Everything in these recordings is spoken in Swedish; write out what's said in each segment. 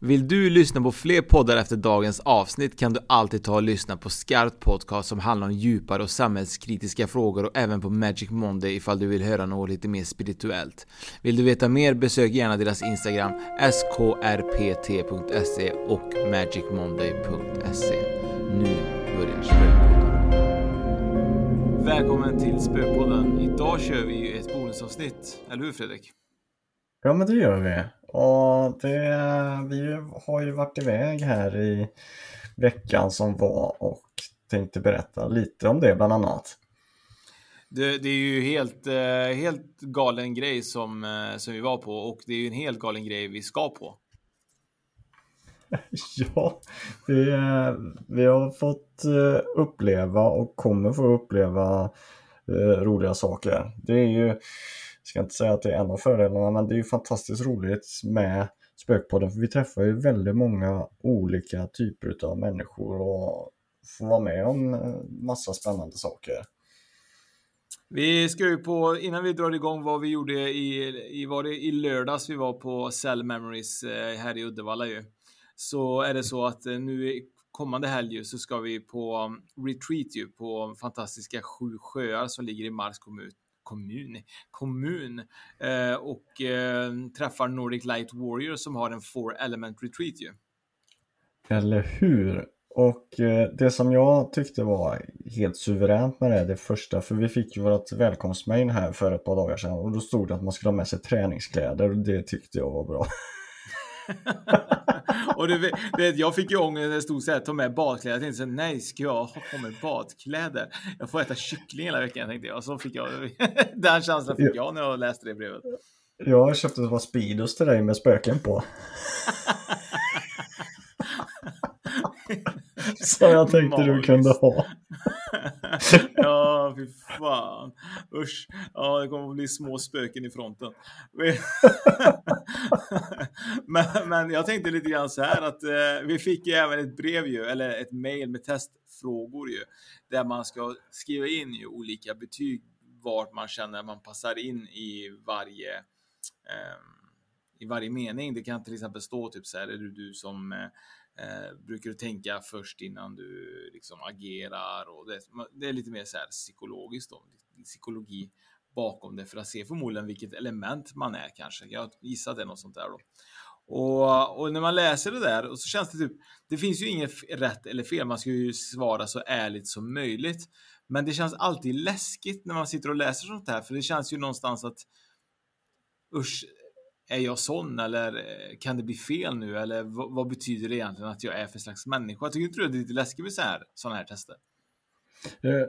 Vill du lyssna på fler poddar efter dagens avsnitt kan du alltid ta och lyssna på Skarpt Podcast som handlar om djupare och samhällskritiska frågor och även på Magic Monday ifall du vill höra något lite mer spirituellt. Vill du veta mer besök gärna deras Instagram skrpt.se och magicmonday.se. Nu börjar spökpodden. Välkommen till Spökpodden. Idag kör vi ju ett bonusavsnitt, eller hur Fredrik? Ja men det gör vi. Och det, vi har ju varit iväg här i veckan som var och tänkte berätta lite om det bland annat. Det, det, är ju helt, eh, helt galen grej som, eh, som vi var på och det är ju en helt galen grej vi ska på. ja, vi, vi har fått eh, uppleva och kommer få uppleva roliga saker. Det är ju ska inte säga att det är en av fördelarna, men det är ju fantastiskt roligt med Spökpodden, för vi träffar ju väldigt många olika typer av människor och får vara med om eh, massa spännande saker. Vi ska ju på, innan vi drar igång vad vi gjorde i, i, var det i lördags vi var på Cell Memories eh, här i Uddevalla ju. Så är det så att eh, nu kommande helg så ska vi på um, retreat ju på fantastiska sju sjöar som ligger i Marks kommun kommun, kommun eh, och eh, träffar Nordic Light Warrior som har en Four Element Retreat ju. Eller hur? Och eh, det som jag tyckte var helt suveränt med det, det första, för vi fick ju vårt välkomstmail här för ett par dagar sedan och då stod det att man skulle ha med sig träningskläder och det tyckte jag var bra. och du vet, jag fick ju ångest när det stod så här, ta med badkläder. Jag tänkte så här, nej, ska jag ha på mig badkläder? Jag får äta kyckling hela veckan, tänkte jag. Så fick jag, den känslan fick jag när jag läste det brevet. Jag köpte ett par Speedos till dig med spöken på. Så jag tänkte Magiskt. du kunde ha. ja, fy fan. Usch. Ja, det kommer att bli små spöken i fronten. men, men jag tänkte lite grann så här att eh, vi fick ju även ett brev ju, eller ett mejl med testfrågor ju, där man ska skriva in ju olika betyg vart man känner att man passar in i varje eh, i varje mening. Det kan till exempel stå typ så här, är du du som eh, Eh, brukar du tänka först innan du liksom agerar och det, det är lite mer så här psykologiskt då, psykologi bakom det för att se förmodligen vilket element man är kanske. Jag gissar att det är något sånt där då. Och, och, när man läser det där och så känns det typ, det finns ju inget rätt eller fel, man ska ju svara så ärligt som möjligt. Men det känns alltid läskigt när man sitter och läser sånt här, för det känns ju någonstans att usch, är jag sån eller eh, kan det bli fel nu eller vad, vad betyder det egentligen att jag är för slags människa? Jag tycker inte du att det är lite läskigt med sådana här, här tester? Uh,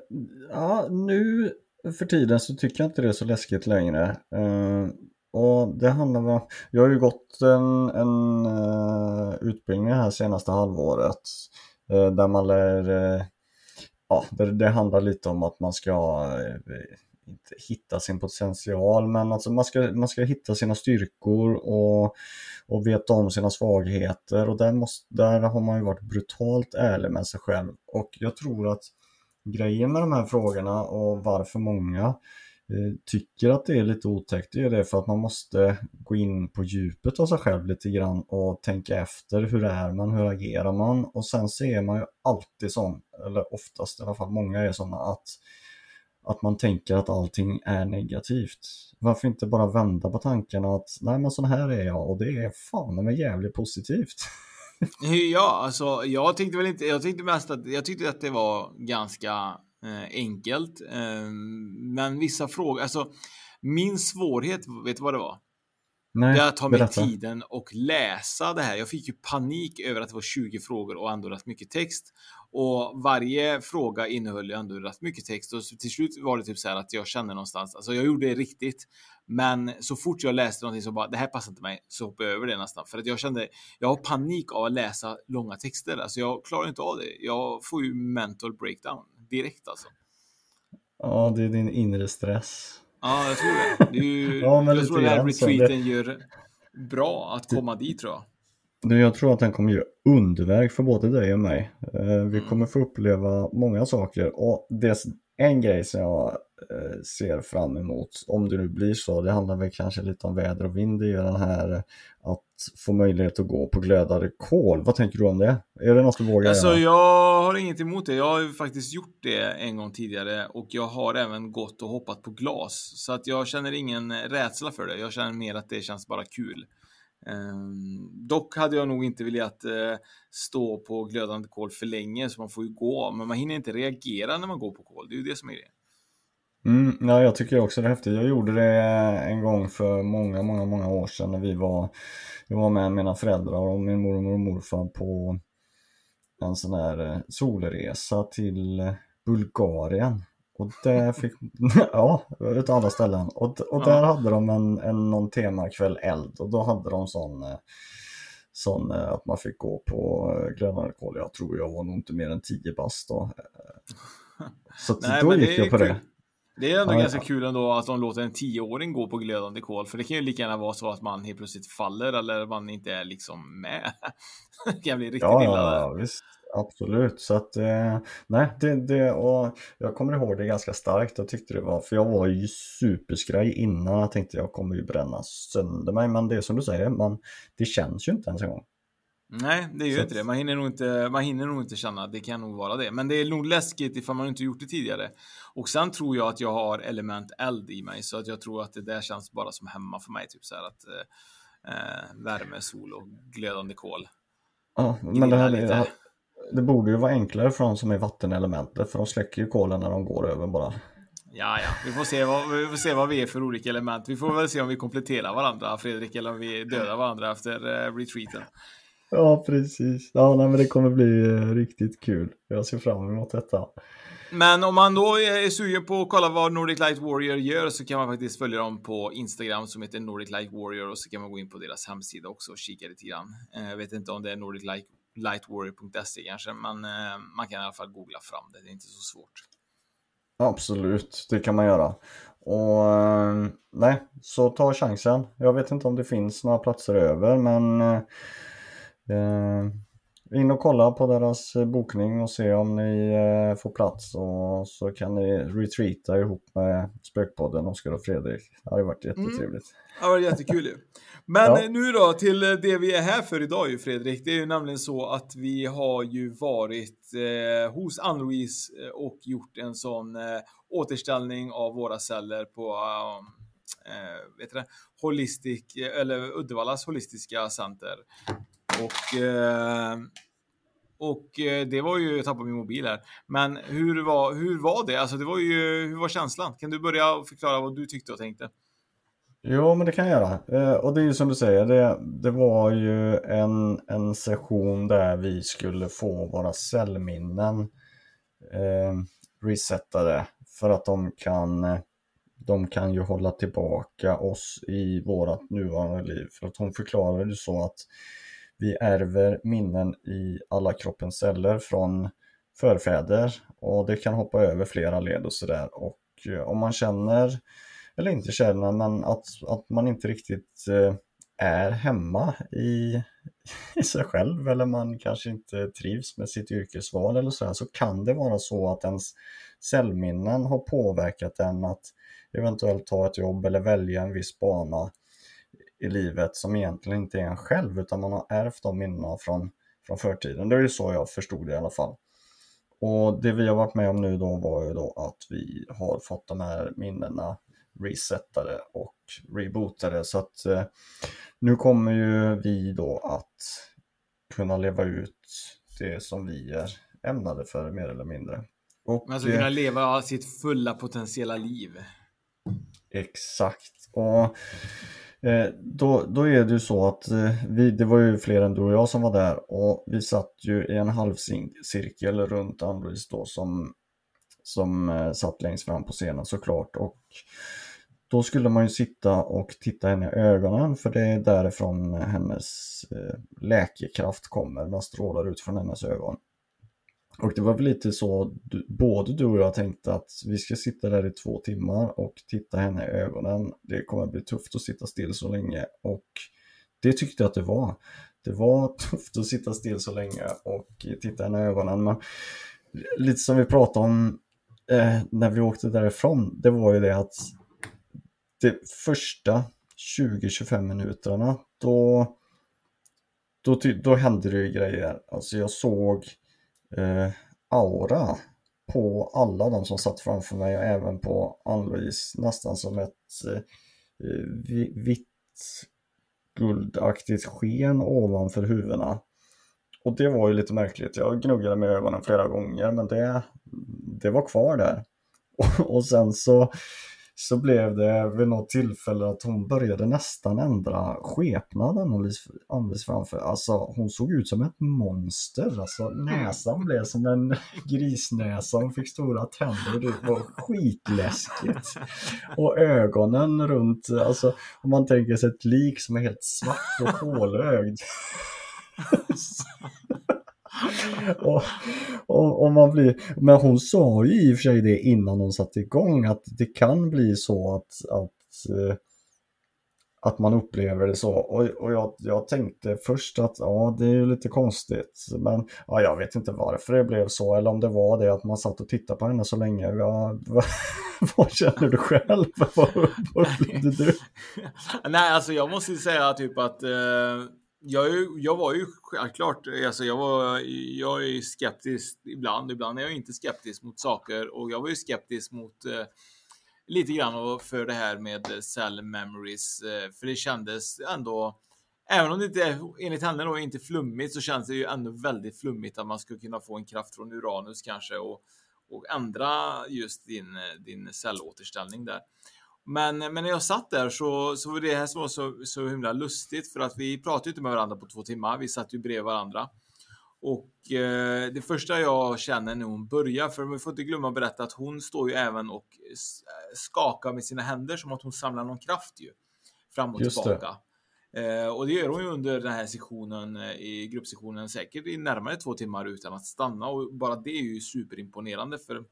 ja, nu för tiden så tycker jag inte det är så läskigt längre. Uh, och det handlar om, jag har ju gått en, en uh, utbildning här senaste halvåret där man lär, ja, det, det handlar lite om att man ska inte hitta sin potential, men alltså man, ska, man ska hitta sina styrkor och, och veta om sina svagheter och där, måste, där har man ju varit brutalt ärlig med sig själv. Och jag tror att grejen med de här frågorna och varför många eh, tycker att det är lite otäckt, det är det för att man måste gå in på djupet av sig själv lite grann och tänka efter. Hur är man? Hur agerar man? Och sen ser man ju alltid sån, eller oftast i alla fall många är sådana att att man tänker att allting är negativt. Varför inte bara vända på tankarna att nej men sån här är jag och det är fan men jävligt positivt. Ja, alltså jag tyckte väl inte, jag tyckte mest att, jag tyckte att det var ganska eh, enkelt. Eh, men vissa frågor, alltså min svårighet, vet du vad det var? Nej, det är att ta mig tiden och läsa det här. Jag fick ju panik över att det var 20 frågor och ändå rätt mycket text. Och varje fråga innehöll ju ändå rätt mycket text och till slut var det typ så här att jag kände någonstans, alltså jag gjorde det riktigt. Men så fort jag läste någonting så bara, det här passar inte mig, så hoppade jag över det nästan. För att jag kände, jag har panik av att läsa långa texter. Alltså jag klarar inte av det. Jag får ju mental breakdown direkt alltså. Ja, det är din inre stress. Ja, jag tror det. det är ju, Ja, men jag tror den här retreaten gör bra att komma dit tror jag. Jag tror att den kommer göra underverk för både dig och mig. Eh, Mm. Vi kommer få uppleva många saker och det, en grej som jag eh, ser fram emot, om det nu blir så, det handlar väl kanske lite om väder och vind, ju den här att få möjlighet att gå på glödande kol. Vad tänker du om det? Är det något du vågar Alltså göra? jag har inget emot det. Jag har ju faktiskt gjort det en gång tidigare och jag har även gått och hoppat på glas. Så att jag känner ingen rädsla för det. Jag känner mer att det känns bara kul. Ehm, dock hade jag nog inte velat eh, stå på glödande kol för länge så man får ju gå. Men man hinner inte reagera när man går på kol. Det är ju det som är grejen. Mm, ja, jag tycker också det är häftigt. Jag gjorde det en gång för många, många, många år sedan när vi var, jag var med mina föräldrar och min mormor och morfar på en sån här eh, solresa till Bulgarien. Och där fick, ja, utav alla ställen. Och, och där Ja. hade de en, en någon temakväll eld och då hade de sån, eh, sån eh, att man fick gå på eh, glödande kol. Jag tror jag var nog inte mer än 10 bast då. Så Nej, då gick det jag på kul. det. Det är ändå Ja, ganska ja. kul ändå att de låter en tioåring gå på glödande kol. För det kan ju lika gärna vara så att man helt plötsligt faller eller man inte är liksom med. det kan bli riktigt Ja, illa där. ja, visst. Absolut. Så att, eh, nej, det, det, och jag kommer ihåg det ganska starkt. Jag tyckte det var, för jag var ju superskraj innan. Jag tänkte jag kommer ju bränna sönder mig. Men det är som du säger, man, det känns ju inte ens en gång. Nej, det gör Så inte det. Man hinner, nog inte, man hinner nog inte känna att det kan nog vara det. Men det är nog läskigt ifall man inte gjort det tidigare. Och sen tror jag att jag har element eld i mig, så att jag tror att det där känns bara som hemma för mig. Typ så här att eh, eh, värme, sol och glödande kol. Ja, men det, här, lite. Det, borde ju vara enklare för de som är vattenelementet. För de släcker ju kolen när de går över bara. Ja, ja, vi får, se vad, vi får se vad vi är för olika element. Vi får väl se om vi kompletterar varandra, Fredrik, eller om vi dödar varandra efter eh, retreaten. Ja, precis. Ja, nej, men det kommer bli eh, riktigt kul. Jag ser fram emot detta. Men om man då är sugen på att kolla vad Nordic Light Warrior gör så kan man faktiskt följa dem på Instagram som heter Nordic Light Warrior och så kan man gå in på deras hemsida också och kika lite grann. Eh, Jag vet inte om det är Nordic Light, Lightwarrior.se kanske, men eh, man kan i alla fall googla fram det. Det är inte så svårt. Absolut, det kan man göra. Och eh, nej, så ta chansen. Jag vet inte om det finns några platser över men eh, eh, in och kolla på deras bokning och se om ni eh, får plats och så kan ni retreata ihop med Spökpodden, Oskar och Fredrik. Det hade varit jättetrevligt. Det var jättekul ju. Men Ja. nu då till det vi är här för idag ju Fredrik. Det är ju nämligen så att vi har ju varit eh, hos Ann-Louise eh, och gjort en sån eh, återställning av våra celler på eh, vet det? Holistic, eh, eller Uddevallas holistiska center. Och eh, och eh, det var ju, jag tappade min mobil här. Men hur var, hur var det? Alltså det var ju, hur var känslan? Kan du börja förklara vad du tyckte och tänkte? Jo, men det kan jag göra. Eh, och det är ju som du säger, det, det var ju en, en session där vi skulle få våra cellminnen eh, resettade för att de kan, de kan ju hålla tillbaka oss i vårt nuvarande liv. För att hon förklarade ju så att vi ärver minnen i alla kroppens celler från förfäder och det kan hoppa över flera led och sådär. Och eh, om man känner eller inte känner, men att, att man inte riktigt eh, är hemma i, i sig själv eller man kanske inte trivs med sitt yrkesval eller så här, så kan det vara så att ens cellminnen har påverkat en att eventuellt ta ett jobb eller välja en viss bana i livet som egentligen inte är en själv utan man har ärvt de minnena från, från förtiden. Det är ju så jag förstod det i alla fall. och det vi har varit med om nu då var ju då att vi har fått de här minnena resetade och rebootade så att eh, nu kommer ju vi då att kunna leva ut det som vi är ämnade för mer eller mindre. Och, ska kunna leva sitt fulla potentiella liv. Exakt. Och eh, då, då är det ju så att eh, vi, det var ju fler än du och jag som var där och vi satt ju i en halvcirkel runt Ann-Louise då som, som eh, satt längst fram på scenen såklart och då skulle man ju sitta och titta henne i ögonen för det är därifrån hennes eh, läkekraft kommer, den strålar ut från hennes ögon. Och det var väl lite så, du, både du och jag tänkte att vi ska sitta där i två timmar och titta henne i ögonen. Det kommer bli tufft att sitta still så länge och det tyckte jag att det var. Det var tufft att sitta still så länge och titta henne i ögonen. Men lite som vi pratade om eh, när vi åkte därifrån, det var ju det att de första 20-25 minuterna då, då, då hände det ju grejer. Alltså jag såg eh, aura på alla de som satt framför mig och även på Ann-Louise nästan som ett eh, eh vitt guldaktigt sken ovanför huvudena. Och det var ju lite märkligt. Jag gnuggade med ögonen flera gånger men det, det var kvar där. Och, och sen så så blev det vid något tillfälle att hon började nästan ändra skepnaden alldeles framför. Alltså hon såg ut som ett monster. Alltså näsan blev som en grisnäsa. Hon fick stora tänder. Det var skitläskigt. Och ögonen runt, alltså om man tänker sig ett lik som är helt svart och hålögd. och, och, och, man blir, men hon sa ju i och för sig det innan hon satte igång att det kan bli så att, att, eh, att man upplever det så. Och, och jag, jag tänkte först att ja, det är ju lite konstigt. Men ja, jag vet inte varför det blev så eller om det var det att man satt och tittade på henne så länge. Ja, vad, vad känner du själv? vad upplevde du? Nej, alltså jag måste säga typ att eh jag, jag var ju självklart, alltså jag, var, jag är skeptisk ibland, ibland är jag inte skeptisk mot saker och jag var ju skeptisk mot eh, lite grann för det här med cell memories, eh, för det kändes ändå Även om det inte enligt henne då inte flummigt så känns det ju ändå väldigt flummigt att man skulle kunna få en kraft från Uranus kanske och, och ändra just din, eh, din cellåterställning där. Men, men när jag satt där så, så var det här som var så, så himla lustigt för att vi pratade inte med varandra på två timmar. Vi satt ju bredvid varandra. Och eh, det första jag känner när hon börjar, för vi får inte glömma att berätta att hon står ju även och skakar med sina händer som att hon samlar någon kraft ju. Fram och Just tillbaka. Eh, och det gör hon ju under den här sektionen eh, i gruppsektionen säkert i närmare två timmar utan att stanna och bara det är ju superimponerande för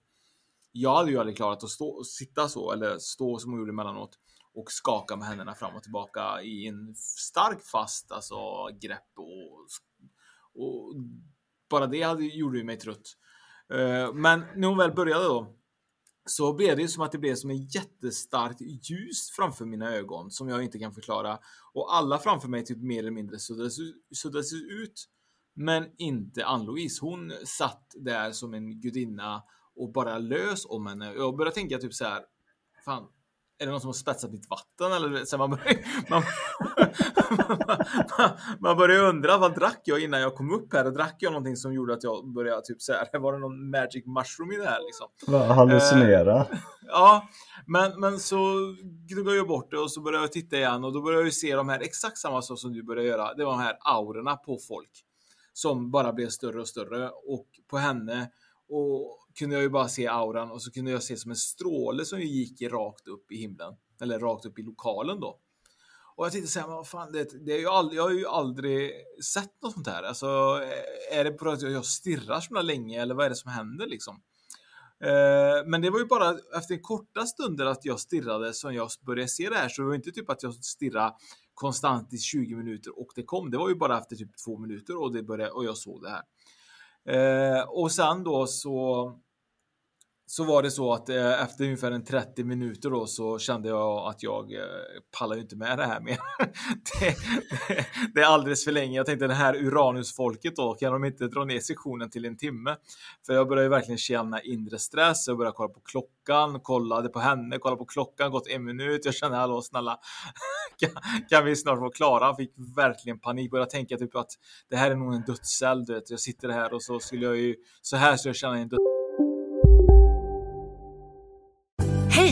jag hade ju aldrig klarat att stå, sitta så, eller stå som hon gjorde emellanåt och skaka med händerna fram och tillbaka i en stark fast alltså, grepp och, och bara det hade, gjorde ju mig trött. Uh, men när hon väl började då så blev det som att det blev som en jättestarkt ljus framför mina ögon som jag inte kan förklara. Och alla framför mig typ mer eller mindre suddades, suddades ut. Men inte Ann-Louise. Hon satt där som en gudinna och bara lös om henne. Jag började tänka typ så här. Fan, är det någon som har spetsat mitt vatten? Eller så man, börjar, man, man, man börjar undra vad drack jag innan jag kom upp här? Och drack jag någonting som gjorde att jag började typ så här. Var det någon magic mushroom i det här liksom? Hallucinera? Uh, ja, men, men så gnuggade jag bort det och så började jag titta igen och då började jag se de här exakt samma sak som du började göra. Det var de här aurorna på folk som bara blev större och större och på henne och kunde jag ju bara se auran och så kunde jag se som en stråle som gick rakt upp i himlen. Eller rakt upp i lokalen då. Och jag tänkte säga, men vad fan, det, det är ju aldrig, jag har ju aldrig sett något sånt här. Alltså, är det på att jag stirrar så länge eller vad är det som händer liksom? Eh, men det var ju bara efter korta stunder att jag stirrade som jag började se det här. Så det var inte typ att jag stirrade konstant i 20 minuter och det kom. Det var ju bara efter typ två minuter och, det började, och jag såg det här. Eh, och sen då så så var det så att eh, efter ungefär en 30 minuter då så kände jag att jag eh, pallar inte med det här mer. det, det, det, är alldeles för länge. Jag tänkte det här Uranus-folket då, kan de inte dra ner sessionen till en timme? För jag började ju verkligen känna inre stress. Jag började kolla på klockan, kollade på henne, kollade på klockan, gått en minut. Jag kände hallå snälla, kan, kan vi snart vara klara? Fick verkligen panik. Började tänka typ att det här är nog en dödscell. Du vet. Jag sitter här och så skulle jag ju, så här skulle jag känna en dödscell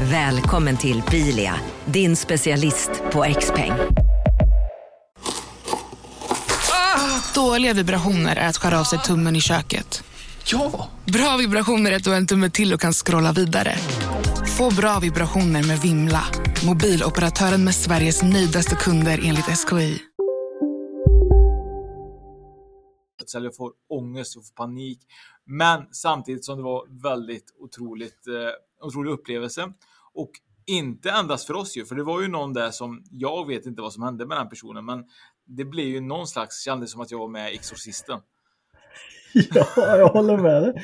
Välkommen till Bilia, din specialist på X-peng. Ah, dåliga vibrationer är att skära av sig tummen i köket. Ja! Bra vibrationer är att du har en tumme till och kan scrolla vidare. Få bra vibrationer med Vimla. Mobiloperatören med Sveriges nöjdaste kunder enligt SKI. Jag får ångest, och får panik. Men samtidigt som det var väldigt otroligt eh, otrolig upplevelse. Och inte endast för oss ju, för det var ju någon där som jag vet inte vad som hände med den personen, men det blev ju någon slags, kändes som att jag var med i Exorcisten. Ja, jag håller med dig.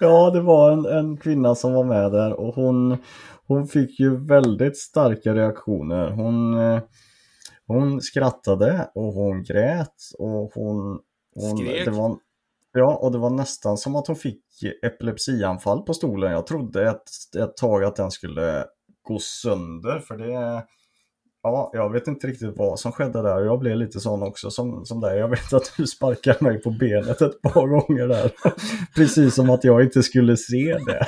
Ja, det var en, en kvinna som var med där och hon, hon fick ju väldigt starka reaktioner. Hon, eh, hon skrattade och hon grät och hon... hon Skrek? Det var, ja, och det var nästan som att hon fick epilepsianfall på stolen. Jag trodde ett, ett tag att den skulle gå sönder för det Ja, jag vet inte riktigt vad som skedde där. Jag blev lite sån också som, som dig. Jag vet att du sparkade mig på benet ett par gånger där. Precis som att jag inte skulle se det.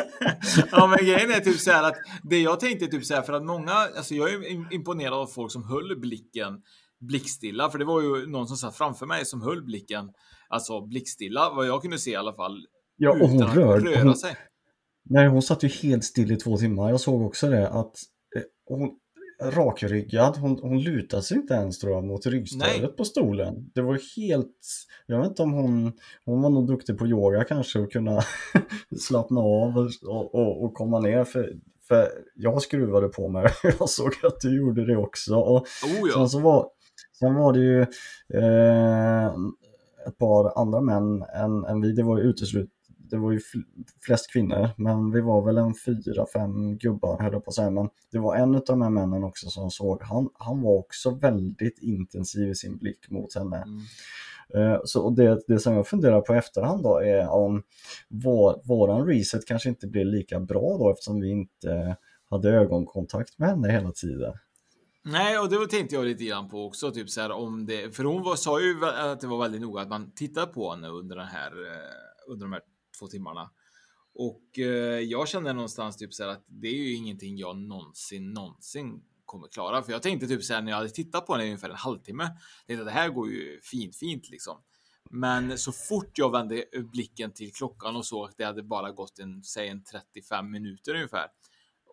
ja men grejen är typ så här att det jag tänkte typ så här för att många, alltså jag är imponerad av folk som höll blicken blickstilla, för det var ju någon som satt framför mig som höll blicken, alltså blickstilla, vad jag kunde se i alla fall. Ja, och hon rör, röra hon, sig. Nej, hon satt ju helt still i två timmar. Jag såg också det att eh, hon rakryggad, hon, hon lutade sig inte ens tror jag mot ryggstödet Nej. på stolen. Det var helt, jag vet inte om hon, hon var nog duktig på yoga kanske och kunna slappna av och, och, och komma ner för, för jag skruvade på mig. Jag såg att du gjorde det också. Och Oh ja. sen, så var, sen var det ju eh, ett par andra män än, än vi, det var ju uteslut det var ju fl- flest kvinnor, men vi var väl en fyra, fem gubbar höll jag på att säga. Men det var en av de här männen också som såg, han, han var också väldigt intensiv i sin blick mot henne. Eh, Så och det, det som jag funderar på i efterhand då är om vår, våran reset kanske inte blev lika bra då eftersom vi inte hade ögonkontakt med henne hela tiden. Nej, och det tänkte jag lite grann på också, typ så här om det, för hon var, sa ju att det var väldigt noga att man tittar på henne under den här, eh, under de här två timmarna. Och eh, jag kände någonstans typ så här att det är ju ingenting jag någonsin, någonsin kommer klara. För jag tänkte typ så här när jag hade tittat på henne i ungefär en halvtimme, tänkte att det här går ju fint, fint liksom. Men så fort jag vände blicken till klockan och såg att det hade bara gått en, säg en 35 minuter ungefär.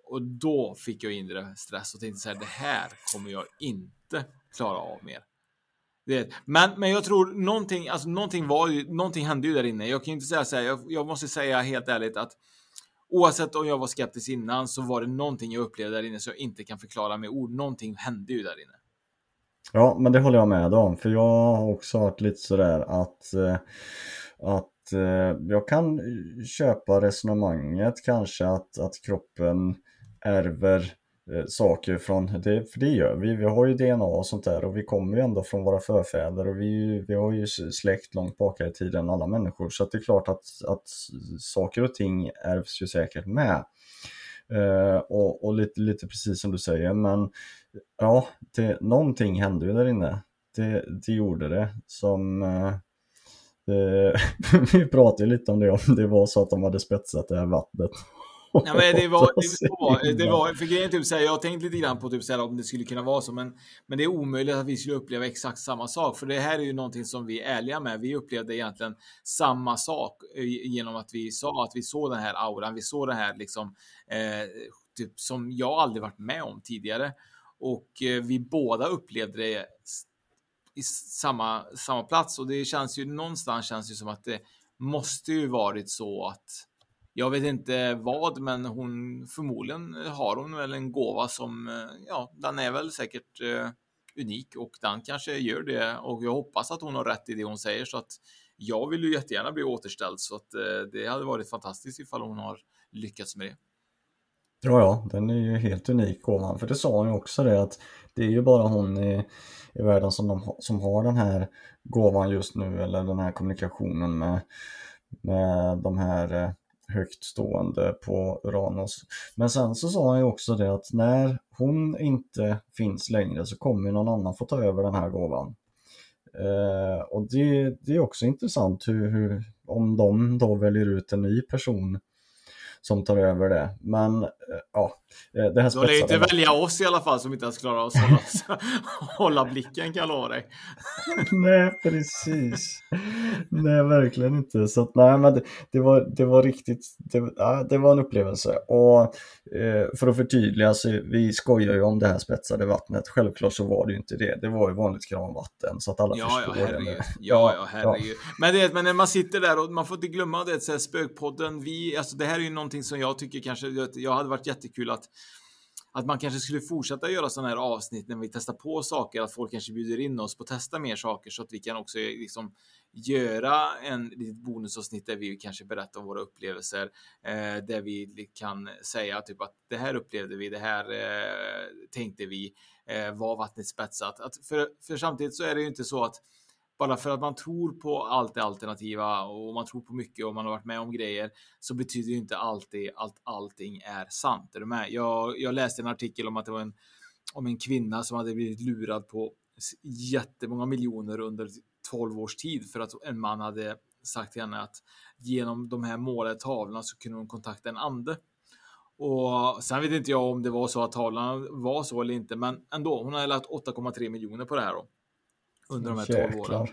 Och då fick jag inre stress och tänkte så här, det här kommer jag inte klara av mer. Det, men, men jag tror någonting, alltså någonting var ju, någonting hände ju där inne. Jag kan ju inte säga så här, jag, jag måste säga helt ärligt att oavsett om jag var skeptisk innan så var det någonting jag upplevde där inne som jag inte kan förklara med ord. Någonting hände ju där inne. Ja, men det håller jag med om. För jag har också varit lite sådär att, eh, att eh, jag kan köpa resonemanget kanske att, att kroppen ärver eh, saker från, det, för det gör vi. Vi har ju DNA och sånt där och vi kommer ju ändå från våra förfäder och vi, vi har ju släkt långt bak i tiden alla människor. Så att det är klart att, att saker och ting ärvs ju säkert med. Eh, och och lite, lite precis som du säger, men ja, det, någonting hände ju där inne. Det, det gjorde det. Som eh, Vi pratade lite om det, om det var så att de hade spetsat det här vattnet. Nej, men det var, det var, det var för grejen typ så här, jag tänkte lite grann på typ så här, om det skulle kunna vara så, men, men det är omöjligt att vi skulle uppleva exakt samma sak, för det här är ju någonting som vi är ärliga med. Vi upplevde egentligen samma sak eh, genom att vi sa att vi såg den här auran, vi såg det här liksom, eh, typ som jag aldrig varit med om tidigare. Och eh, vi båda upplevde det i samma, samma plats och det känns ju någonstans känns det som att det måste ju varit så att jag vet inte vad, men hon förmodligen har hon väl en gåva som, eh, ja, den är väl säkert eh, unik och den kanske gör det. Och jag hoppas att hon har rätt i det hon säger så att jag vill ju jättegärna bli återställd så att eh, det hade varit fantastiskt ifall hon har lyckats med det. Ja, ja, den är ju helt unik gåvan, för det sa hon ju också det att det är ju bara hon i, i världen som, de, som har den här gåvan just nu eller den här kommunikationen med, med de här eh, högt stående på Uranus. Men sen så sa han ju också det att när hon inte finns längre så kommer någon annan få ta över den här gåvan. Eh, och det, det är också intressant hur, hur, om de då väljer ut en ny person som tar över det. Men eh, ja, det här Du lär inte välja oss i alla fall som inte ens klarar oss hålla, hålla blicken kan jag lova dig. nej, precis. nej, verkligen inte. Så att, nej, men det, det, var, det var riktigt, det, ja, det var en upplevelse. Och eh, för att förtydliga, så vi skojar ju om det här spetsade vattnet. Självklart så var det ju inte det. Det var ju vanligt kranvatten så att alla ja, förstår ja, herregud. det. Ja, ja, herregud. Ja. Men, det, men när man sitter där och man får inte glömma det, så här, spökpodden, vi, alltså det här är ju någonting som jag tycker kanske, jag hade varit jättekul att att man kanske skulle fortsätta göra sådana här avsnitt när vi testar på saker, att folk kanske bjuder in oss på att testa mer saker så att vi kan också liksom göra en litet bonusavsnitt där vi kanske berättar om våra upplevelser, eh, där vi kan säga typ att det här upplevde vi, det här eh, tänkte vi, eh, var vattnet spetsat. Att för, för samtidigt så är det ju inte så att bara för att man tror på allt det alternativa och man tror på mycket och man har varit med om grejer så betyder ju inte alltid att allting är sant. Är du med? Jag, jag läste en artikel om att det var en om en kvinna som hade blivit lurad på jättemånga miljoner under 12 års tid för att en man hade sagt till henne att genom de här målade tavlorna så kunde hon kontakta en ande. Och sen vet inte jag om det var så att tavlan var så eller inte, men ändå. Hon hade lagt 8,3 miljoner på det här då under de här 12 åren.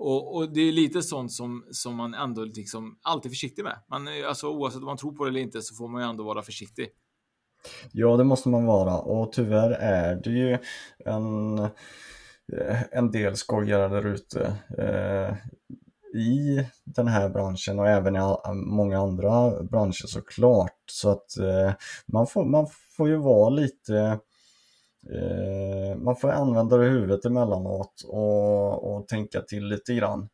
Och, och, det är lite sånt som, som man ändå liksom alltid är försiktig med. Man, alltså, oavsett om man tror på det eller inte så får man ju ändå vara försiktig. Ja, det måste man vara och tyvärr är det ju en, en del skojare där ute eh, i den här branschen och även i många andra branscher såklart. Så att eh, man, får, man får ju vara lite Eh, man får använda det i huvudet emellanåt och, och tänka till lite grann.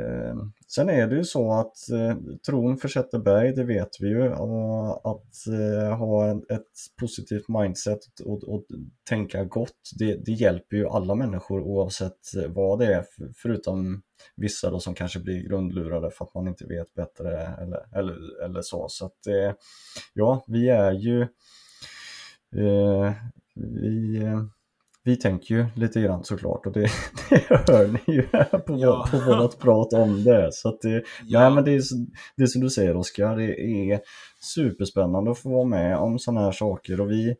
Eh, sen är det ju så att eh, tron försätter berg, det vet vi ju. Och att eh, ha ett positivt mindset och, och tänka gott, det, det, hjälper ju alla människor oavsett vad det är. Förutom vissa då som kanske blir grundlurade för att man inte vet bättre eller, eller, eller så. Så att eh, ja, vi är ju eh, vi, eh, vi tänker ju lite grann såklart och det, det hör ni ju på, ja. på vårt prat om det. Så det, ja. nej, men det, är, det är som du säger Oskar, det är superspännande att få vara med om sådana här saker och vi,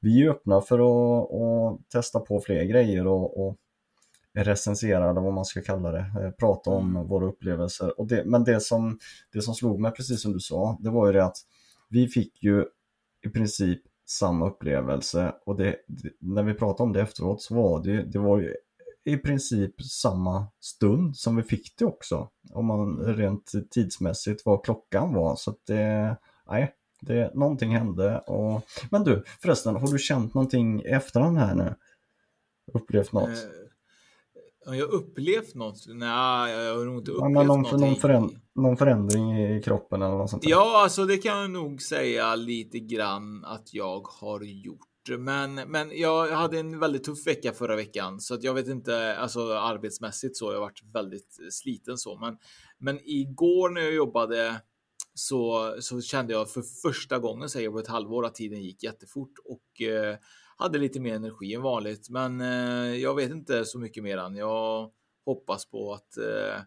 vi är öppna för att, att testa på fler grejer och, och recensera eller vad man ska kalla det, eh, prata om mm. våra upplevelser. Och det, men det som, det som slog mig, precis som du sa, det var ju det att vi fick ju i princip samma upplevelse och det, när vi pratade om det efteråt så var det, det var ju i princip samma stund som vi fick det också. Om man rent tidsmässigt vad klockan var så att det, nej, det, någonting hände och men du förresten, har du känt någonting i efterhand här nu? Upplevt något? Eh, har jag upplevt något? Nej, jag har nog inte upplevt ja, någon, någonting. Någon, föränd någon förändring i kroppen eller något sånt där. Ja, alltså det kan jag nog säga lite grann att jag har gjort. Men, men jag hade en väldigt tuff vecka förra veckan så att jag vet inte, alltså arbetsmässigt så, jag har varit väldigt sliten så. Men, men igår när jag jobbade så, så kände jag för första gången, säger på ett halvår, att tiden gick jättefort och eh, hade lite mer energi än vanligt. Men eh, jag vet inte så mycket mer än. Jag hoppas på att, eh,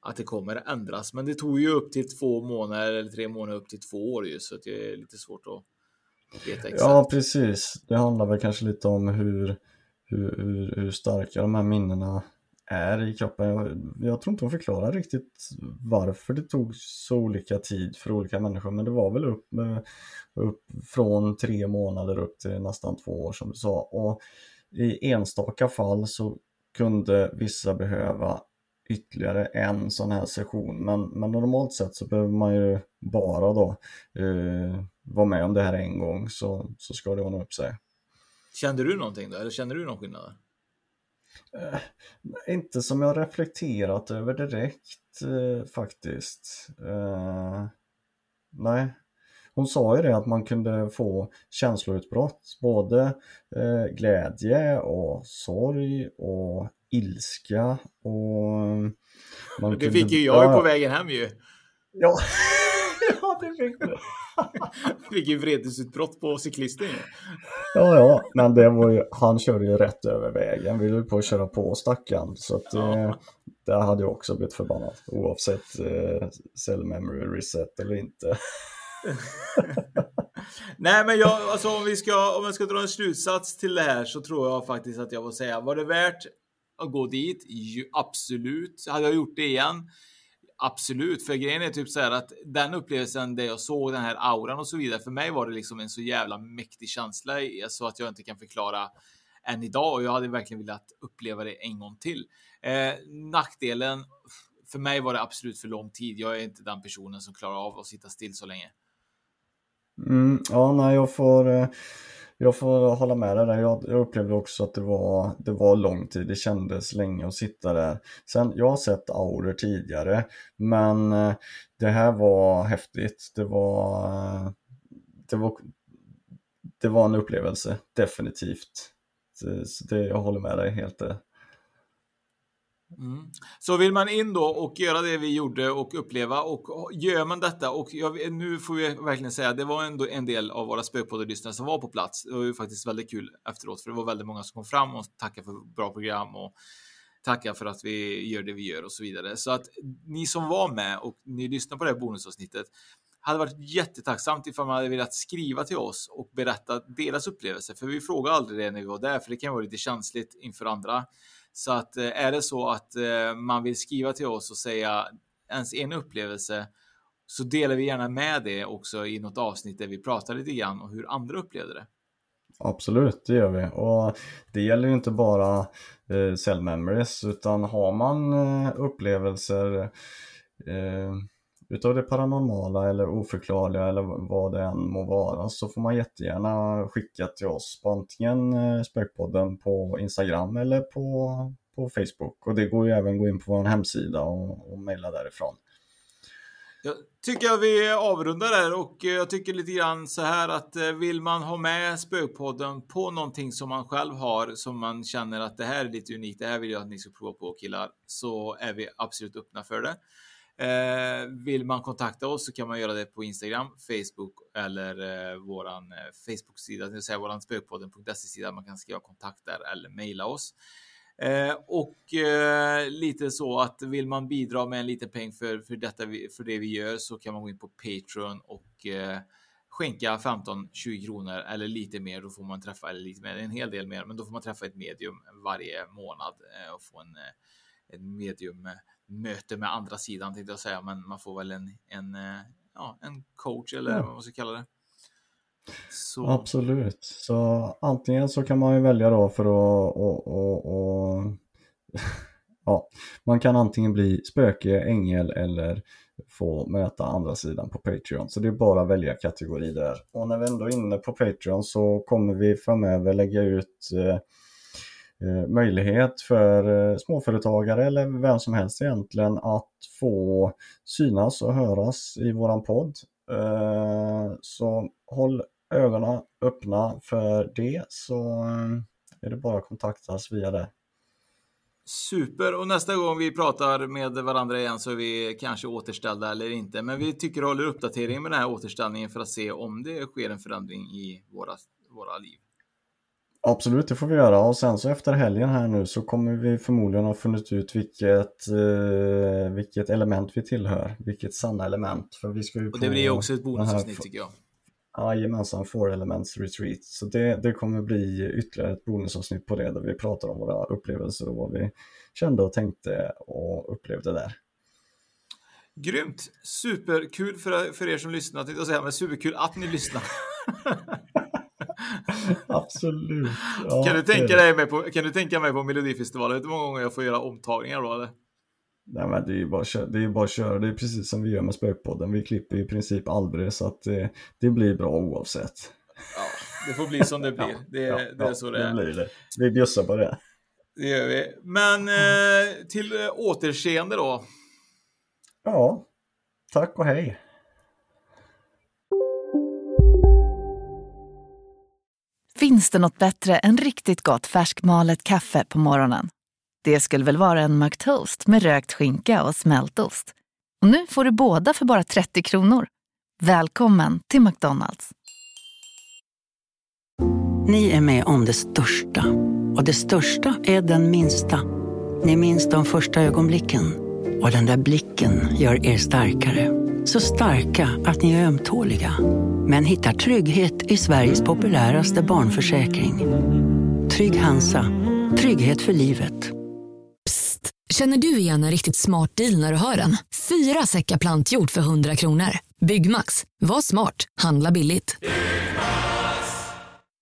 att det kommer ändras. Men det tog ju upp till två månader eller tre månader upp till två år ju, så det är lite svårt att veta exakt. Ja, precis. Det handlar väl kanske lite om hur, hur, hur, hur starka de här minnena är i kroppen. Jag, jag tror inte hon förklarar riktigt varför det tog så olika tid för olika människor, men det var väl upp, eh, upp från tre månader upp till nästan två år som du sa. Och i enstaka fall så kunde vissa behöva ytterligare en sån här session men, men normalt sett så behöver man ju bara då eh, vara med om det här en gång så, så ska det ordna upp sig. Kände du någonting då eller kände du någon skillnad? Eh, inte som jag reflekterat över direkt eh, faktiskt. Eh, nej. Hon sa ju det att man kunde få känsloutbrott, både eh, glädje och sorg och ilska och... Man det kunde... fick ju jag ja, på vägen hem ju. Ja, ju vredesutbrott på cyklisten. Ja, ja, men det var ju, han körde ju rätt över vägen, ville på att köra på stackaren. Så att ja. eh, där hade jag också blivit förbannad oavsett eh, cell memory reset eller inte. Nej, men jag, alltså, om, vi ska, om jag ska dra en slutsats till det här så tror jag faktiskt att jag får säga, var det värt att gå dit? Jo, absolut. Hade jag gjort det igen? Absolut, för grejen är typ så här att den upplevelsen där jag såg den här auran och så vidare, för mig var det liksom en så jävla mäktig känsla så att jag inte kan förklara än idag och jag hade verkligen velat uppleva det en gång till. Eh, nackdelen, för mig var det absolut för lång tid. Jag är inte den personen som klarar av att sitta still så länge. Mm, ja, nej, jag får, eh, jag får hålla med dig där. Jag, jag upplevde också att det var, det var lång tid. Det kändes länge att sitta där. Sen, jag har sett auror tidigare, men eh, det här var häftigt. Det var, eh, det var, det var en upplevelse, definitivt. Så det, jag håller med dig helt där. Mm. Så vill man in då och göra det vi gjorde och uppleva och gör man detta och jag, nu får vi verkligen säga det var ändå en del av våra spökpoddlyssnare som var på plats. Det var ju faktiskt väldigt kul efteråt för det var väldigt många som kom fram och tackade för bra program och tacka för att vi gör det vi gör och så vidare. Så att ni som var med och ni lyssnar på det här bonusavsnittet hade varit jättetacksamt ifall man hade velat skriva till oss och berätta deras upplevelser. För vi frågar aldrig det när vi var där, för det kan vara lite känsligt inför andra. Så att eh, är det så att eh, man vill skriva till oss och säga ens en upplevelse så delar vi gärna med det också i något avsnitt där vi pratar lite grann om hur andra upplevde det. Absolut, det gör vi. Och det gäller ju inte bara eh, cell memories utan har man eh, upplevelser eh, utav det paranormala eller oförklarliga eller vad det än må vara så får man jättegärna skicka till oss på antingen eh, Spökpodden på Instagram eller på, på Facebook och det går ju även att gå in på vår hemsida och, och mejla därifrån. Jag tycker jag vi avrundar där och eh, jag tycker lite grann så här att eh, vill man ha med Spökpodden på någonting som man själv har som man känner att det här är lite unikt, det här vill jag att ni ska prova på killar, så är vi absolut öppna för det. Eh, vill man kontakta oss så kan man göra det på Instagram, Facebook eller vår våran eh, Facebook-sida, det vill säga våran spökpodden.se-sida. Man kan skriva kontakt där eller mejla oss. Eh, och eh, lite så att vill man bidra med en liten peng för, för, detta, för det vi gör så kan man gå in på Patreon och eh, skänka 15-20 kronor eller lite mer. Då får man träffa, eller lite mer, en hel del mer, men då får man träffa ett medium varje månad och få en, en medium möte med andra sidan tänkte jag säga, men man får väl en, en, eh, ja, en coach eller ja. vad man ska kalla det. Så. Absolut, så antingen så kan man ju välja då för att och, och, och, ja, man kan antingen bli spöke, ängel eller få möta andra sidan på Patreon. Så det är bara att välja kategori där. Och när vi ändå är inne på Patreon så kommer vi framöver lägga ut eh, Eh, Eh, möjlighet för eh, småföretagare eller vem som helst egentligen att få synas och höras i våran podd. Eh, så håll ögonen öppna för det så är det bara att kontaktas via det. Super! Och nästa gång vi pratar med varandra igen så är vi kanske återställda eller inte. Men vi tycker att håller uppdatering med den här återställningen för att se om det sker en förändring i våra, våra liv. Absolut, det får vi göra. Och sen så efter helgen här nu så kommer vi förmodligen ha funnit ut vilket, eh, vilket element vi tillhör. Vilket sanna element. För vi ska ju Och det blir också ett bonusavsnitt tycker jag. Jajamensan, Four Elements Retreat. Så det, det kommer bli ytterligare ett bonusavsnitt på det där vi pratar om våra upplevelser och vad vi kände och tänkte och upplevde där. Grymt! Superkul för, för er som lyssnar, tänkte jag säga, men superkul att ni lyssnar. Absolut. Ja, kan, du tänka dig med på, kan du tänka mig på Melodifestivalen? Hur många gånger jag får göra omtagningar då eller? Nej men det är ju bara, det är bara att köra, det är precis som vi gör med Spökpodden. Vi klipper i princip aldrig så att det, det blir bra oavsett. Ja, det får bli som det blir. Ja, det, ja, det är så det är. Det blir det. Vi bjussar på det. Det gör vi. Men eh, till eh, återseende då. Ja, tack och hej. Finns det något bättre än riktigt gott färskmalet kaffe på morgonen? Det skulle väl vara en McToast med rökt skinka och smältost. Och nu får du båda för bara 30 kronor. Välkommen till McDonalds. Ni är med om det största. Och det största är den minsta. Ni minns de första ögonblicken. Och den där blicken gör er starkare. Så starka att ni är ömtåliga. Men hittar trygghet i Sveriges populäraste barnförsäkring. Trygg Hansa. Trygghet för livet. Psst! Känner du igen en riktigt smart deal när du hör den? Fyra säckar plantjord för 100 kronor. Byggmax. Var smart. Handla billigt.